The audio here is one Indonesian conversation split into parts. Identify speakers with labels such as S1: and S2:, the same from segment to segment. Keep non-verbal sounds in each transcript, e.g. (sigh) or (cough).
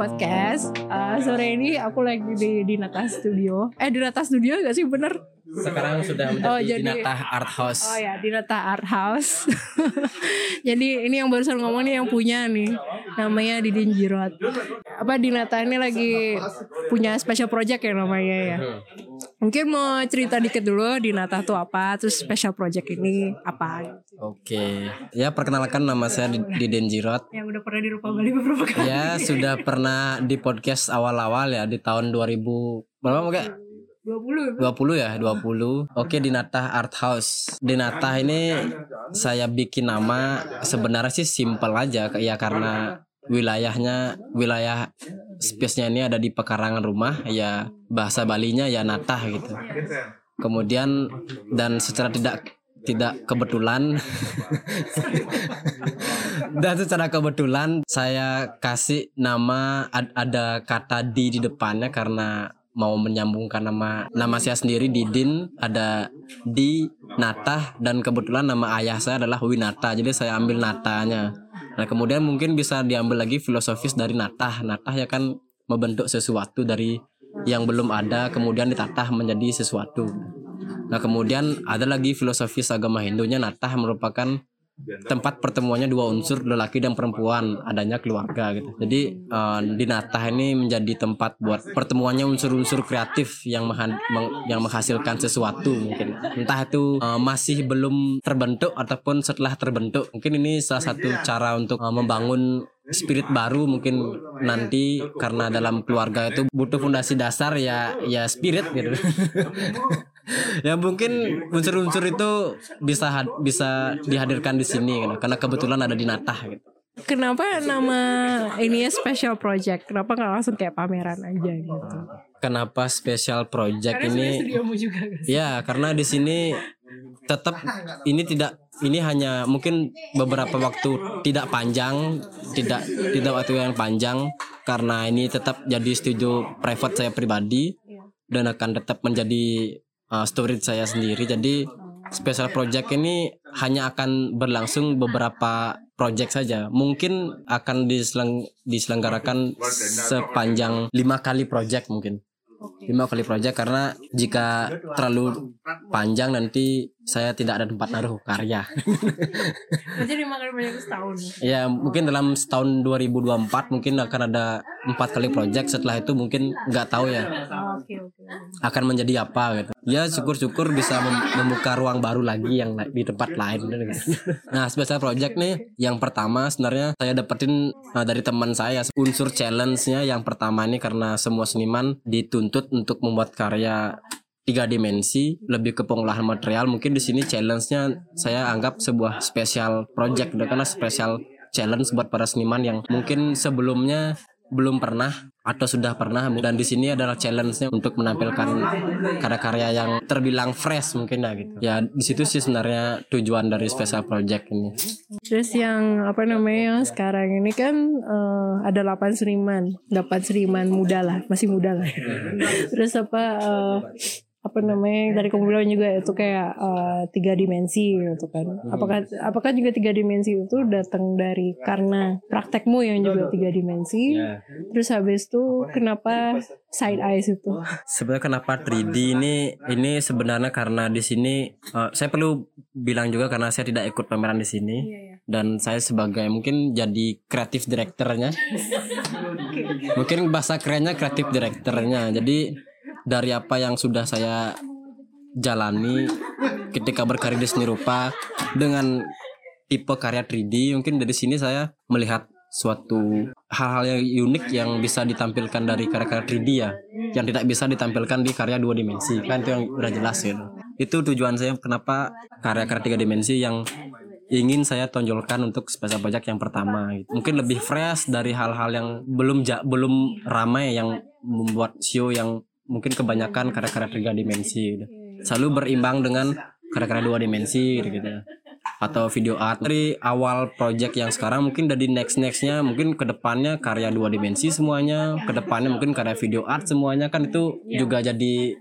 S1: podcast. Uh, sore ini aku lagi di di Nata Studio. Eh di Nata Studio gak sih bener?
S2: Sekarang sudah menjadi
S1: Oh, jadi-
S2: Dinata Art House.
S1: Oh ya di Nata Art House. (laughs) Jadi ini yang barusan ngomong nih yang punya nih. Namanya Didin Jirot. Apa Dinata ini lagi punya special project ya namanya ya. Mungkin mau cerita dikit dulu Dinata tuh apa, terus special project ini apa
S2: Oke. Ya perkenalkan nama saya Di- Diden Jirot.
S1: yang udah pernah dirupa Bali beberapa kali.
S2: Ya sudah pernah di podcast awal-awal ya di tahun 2000 berapa mungkin
S1: 20
S2: 20 ya 20 Oke Dinata Art House Dinata ini saya bikin nama sebenarnya sih simple aja ya karena wilayahnya wilayah space-nya ini ada di pekarangan rumah ya bahasa Balinya ya Natah gitu. Kemudian dan secara tidak tidak kebetulan (laughs) dan secara kebetulan saya kasih nama ad- ada kata di di depannya karena mau menyambungkan nama nama saya sendiri Didin. Ada di Natah dan kebetulan nama ayah saya adalah Winata. Jadi saya ambil Natanya nah kemudian mungkin bisa diambil lagi filosofis dari Natah Natah ya kan membentuk sesuatu dari yang belum ada kemudian ditatah menjadi sesuatu. Nah kemudian ada lagi filosofis agama Hindunya. Natah merupakan tempat pertemuannya dua unsur lelaki dan perempuan adanya keluarga gitu. Jadi eh, di Natah ini menjadi tempat buat pertemuannya unsur-unsur kreatif yang yang menghasilkan sesuatu mungkin. Entah itu eh, masih belum terbentuk ataupun setelah terbentuk. Mungkin ini salah satu cara untuk eh, membangun spirit baru mungkin nanti karena dalam keluarga itu butuh fondasi dasar ya ya spirit gitu. (laughs) (laughs) ya mungkin unsur-unsur itu bisa had- bisa dihadirkan di sini gitu. karena kebetulan ada di Natah gitu.
S1: Kenapa nama ini ya special project? Kenapa nggak langsung kayak pameran aja gitu?
S2: Kenapa special project
S1: Karena
S2: ini?
S1: juga?
S2: Ya, karena di sini tetap ini tidak ini hanya mungkin beberapa waktu tidak panjang, tidak tidak waktu yang panjang karena ini tetap jadi studio private saya pribadi dan akan tetap menjadi uh, storage saya sendiri. Jadi special project ini hanya akan berlangsung beberapa project saja. Mungkin akan diselang, diselenggarakan sepanjang lima kali project mungkin lima kali project karena jika terlalu panjang nanti saya tidak ada tempat naruh karya.
S1: Nanti lima kali banyak setahun.
S2: ya mungkin dalam setahun 2024 mungkin akan ada empat kali project setelah itu mungkin nggak tahu ya
S1: Oh,
S2: akan menjadi apa gitu. Ya syukur-syukur bisa mem- membuka ruang baru lagi yang di tempat lain. gitu. Nah special project nih yang pertama sebenarnya saya dapetin uh, dari teman saya unsur challenge-nya yang pertama ini karena semua seniman dituntut untuk membuat karya tiga dimensi lebih ke pengolahan material mungkin di sini challenge-nya saya anggap sebuah special project karena special challenge buat para seniman yang mungkin sebelumnya belum pernah atau sudah pernah dan di sini adalah challenge-nya untuk menampilkan karya-karya yang terbilang fresh mungkin ya gitu. Ya di situ sih sebenarnya tujuan dari special project ini.
S1: Terus yang apa namanya yang sekarang ini kan eh, ada 8 seniman, 8 seniman muda lah, masih muda lah. (laughs) Terus apa eh, apa namanya kamu bilang juga itu kayak eh, tiga dimensi gitu kan. Apakah apakah juga tiga dimensi itu datang dari karena praktekmu yang juga tiga dimensi? Terus habis itu kenapa side eyes itu?
S2: Sebenarnya kenapa 3D ini ini sebenarnya karena di sini eh, saya perlu bilang juga karena saya tidak ikut pameran di sini dan saya sebagai mungkin jadi kreatif direkturnya. (laughs) mungkin bahasa kerennya kreatif direkturnya. Jadi dari apa yang sudah saya jalani ketika berkarya di seni rupa dengan tipe karya 3D mungkin dari sini saya melihat suatu hal-hal yang unik yang bisa ditampilkan dari karya-karya 3D ya yang tidak bisa ditampilkan di karya dua dimensi kan itu yang udah jelas gitu itu tujuan saya kenapa karya-karya tiga dimensi yang ingin saya tonjolkan untuk special project yang pertama gitu. mungkin lebih fresh dari hal-hal yang belum ja- belum ramai yang membuat show yang mungkin kebanyakan karya-karya tiga dimensi gitu. selalu berimbang dengan karya-karya dua dimensi gitu, gitu. Atau video art. Dari awal project yang sekarang mungkin dari next nextnya mungkin ke depannya karya dua dimensi semuanya ke depannya mungkin karya video art semuanya kan itu juga jadi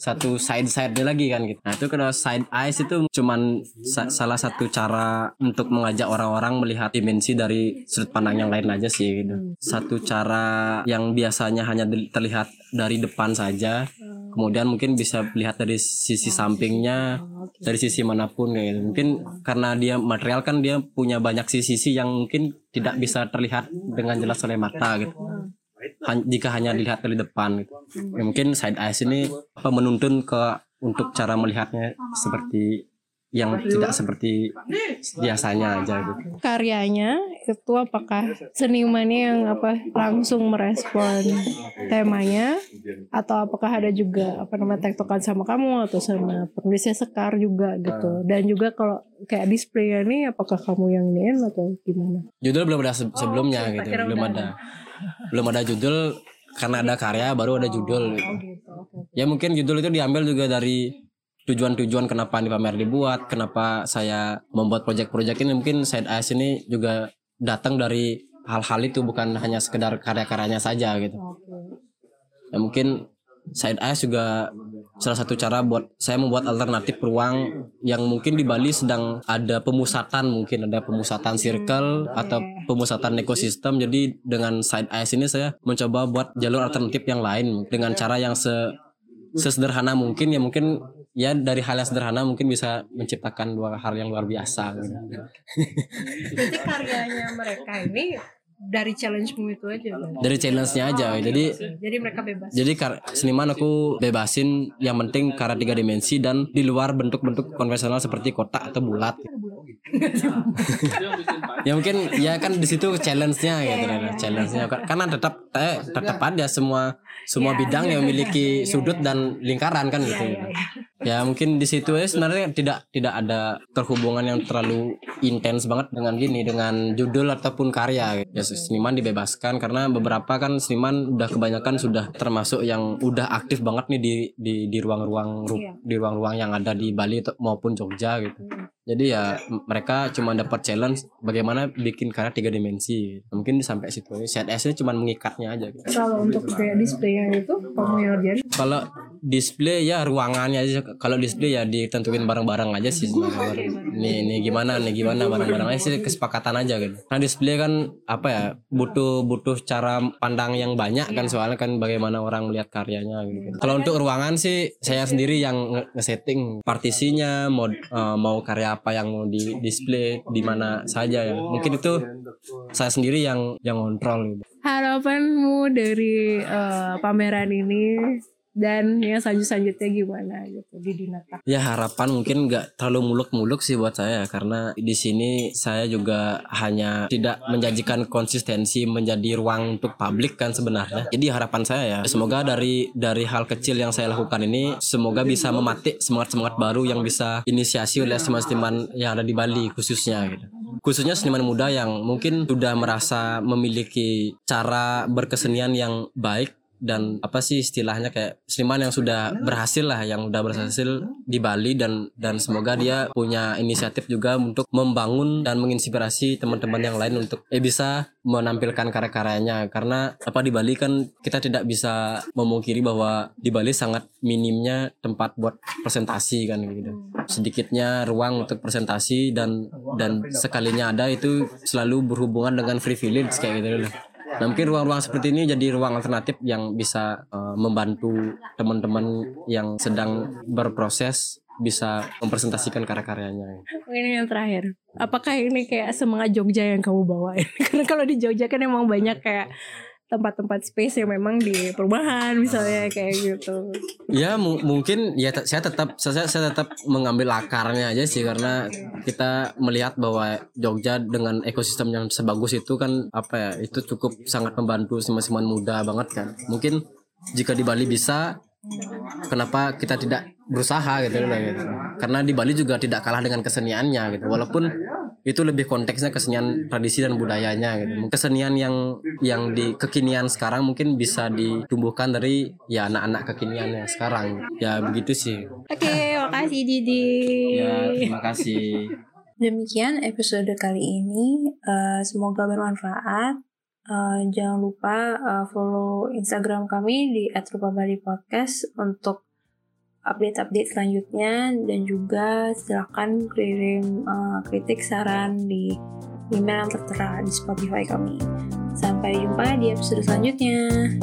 S2: satu side side lagi kan gitu. Nah itu kalau side eyes itu cuman sa- salah satu cara untuk mengajak orang-orang melihat dimensi dari sudut pandang yang lain aja sih gitu. Satu cara yang biasanya hanya terlihat dari depan saja, kemudian mungkin bisa lihat dari sisi sampingnya, dari sisi mana pun kayak gitu. Mungkin karena dia material kan dia punya banyak sisi-sisi yang mungkin tidak bisa terlihat dengan jelas oleh mata gitu. Han- jika hanya dilihat dari depan gitu. Ya, mungkin side eyes ini menuntun ke untuk cara melihatnya seperti yang tidak seperti biasanya aja gitu.
S1: karyanya itu apakah senimannya yang apa langsung merespon temanya? Atau apakah ada juga apa namanya tektokan sama kamu atau sama penulisnya Sekar juga gitu? Dan juga kalau kayak displaynya nih apakah kamu yang iniin atau gimana?
S2: Judul belum ada se- sebelumnya
S1: oke,
S2: gitu, belum
S1: udah.
S2: ada. Belum ada judul karena ada karya baru ada judul gitu. Ya mungkin judul itu diambil juga dari tujuan-tujuan kenapa ini pamer dibuat, kenapa saya membuat proyek-proyek ini. Mungkin side eyes ini juga datang dari hal-hal itu bukan hanya sekedar karya-karyanya saja gitu. Ya mungkin side eyes juga salah satu cara buat saya membuat alternatif ruang yang mungkin di Bali sedang ada pemusatan mungkin ada pemusatan circle atau pemusatan ekosistem. Jadi dengan side eyes ini saya mencoba buat jalur alternatif yang lain dengan cara yang se sesederhana mungkin. Ya mungkin ya dari hal yang sederhana mungkin bisa menciptakan dua hal yang luar biasa gitu.
S1: Berarti karyanya mereka ini dari challenge-mu itu aja
S2: dari challenge-nya aja jadi
S1: Jadi mereka bebas.
S2: Jadi kar- seniman aku bebasin yang penting karya tiga dimensi dan di luar bentuk-bentuk konvensional seperti kotak atau bulat. ya mungkin ya kan di situ challenge-nya gitu kan, challenge-nya karena tetap eh, tetap ada semua semua bidang yang memiliki sudut dan lingkaran kan gitu. Ya mungkin di situ ya sebenarnya tidak tidak ada terhubungan yang terlalu intens banget dengan gini dengan judul ataupun karya. Ya seniman dibebaskan karena beberapa kan seniman udah kebanyakan sudah termasuk yang udah aktif banget nih di di di ruang-ruang ru-
S1: Iya.
S2: di ruang-ruang yang ada di Bali maupun Jogja gitu. Jadi ya mereka cuma dapat challenge bagaimana bikin karya tiga dimensi. Mungkin sampai situ. CSS-nya cuma mengikatnya aja. Gitu.
S1: Kalau untuk kayak displaynya itu kamu yang ngerjain?
S2: Kalau display ya ruangannya aja. Kalau display ya ditentuin bareng-bareng aja sih sebenarnya. Nih nih gimana nih gimana bareng-bareng aja sih kesepakatan aja gitu. Nah display kan apa ya butuh butuh cara pandang yang banyak kan soalnya kan bagaimana orang melihat karyanya gitu. Kalau untuk ruangan sih saya sendiri yang nge- nge-setting partisinya mau eh, mau karya apa yang mau di display di mana saja ya. Mungkin itu saya sendiri yang yang kontrol gitu.
S1: Harapanmu dari eh, pameran ini dan yang selanjutnya gimana gitu di Dinata?
S2: Ya harapan mungkin nggak terlalu muluk-muluk sih buat saya karena di sini saya juga hanya tidak menjanjikan konsistensi menjadi ruang untuk publik kan sebenarnya. Jadi harapan saya ya semoga dari dari hal kecil yang saya lakukan ini semoga bisa mematik semangat-semangat baru yang bisa inisiasi oleh seniman-seniman yang ada di Bali khususnya gitu. Khususnya seniman muda yang mungkin sudah merasa memiliki cara berkesenian yang baik dan apa sih istilahnya kayak seniman yang sudah berhasil lah yang udah berhasil di Bali dan dan semoga dia punya inisiatif juga untuk membangun dan menginspirasi teman-teman yang lain untuk eh bisa menampilkan karya-karyanya. Karena apa di Bali kan kita tidak bisa memungkiri bahwa di Bali sangat minimnya tempat buat presentasi kan gitu. Sedikitnya ruang untuk presentasi dan dan sekalinya ada itu selalu berhubungan dengan privilege kayak gitu loh Nah mungkin ruang-ruang seperti ini jadi ruang alternatif yang bisa eh, membantu teman-teman yang sedang berproses bisa mempresentasikan karya-karyanya.
S1: Ini yang terakhir. Apakah ini kayak semangat Jogja yang kamu bawain? (laughs) Karena kalau di Jogja kan emang banyak kayak tempat-tempat space yang memang di perumahan misalnya kayak gitu.
S2: Ya mu- mungkin ya saya tetap saya, saya tetap mengambil akarnya aja sih karena kita melihat bahwa Jogja dengan ekosistem yang sebagus itu kan apa ya itu cukup sangat membantu seniman-seniman muda banget kan. Mungkin jika di Bali bisa kenapa kita tidak berusaha gitu gitu. Karena di Bali juga tidak kalah dengan keseniannya gitu. Walaupun itu lebih konteksnya kesenian tradisi dan budayanya gitu. Kesenian yang yang di kekinian sekarang mungkin bisa ditumbuhkan dari ya anak-anak kekinian yang sekarang. Ya begitu sih.
S1: Oke, makasih Didi.
S2: Ya terima kasih.
S3: Demikian episode kali ini. Eh, semoga bermanfaat. Eh, jangan lupa eh, follow Instagram kami di @rupabali podcast untuk
S1: update-update selanjutnya dan juga silakan kirim uh, kritik saran di email yang tertera di Spotify kami. Sampai jumpa di episode selanjutnya.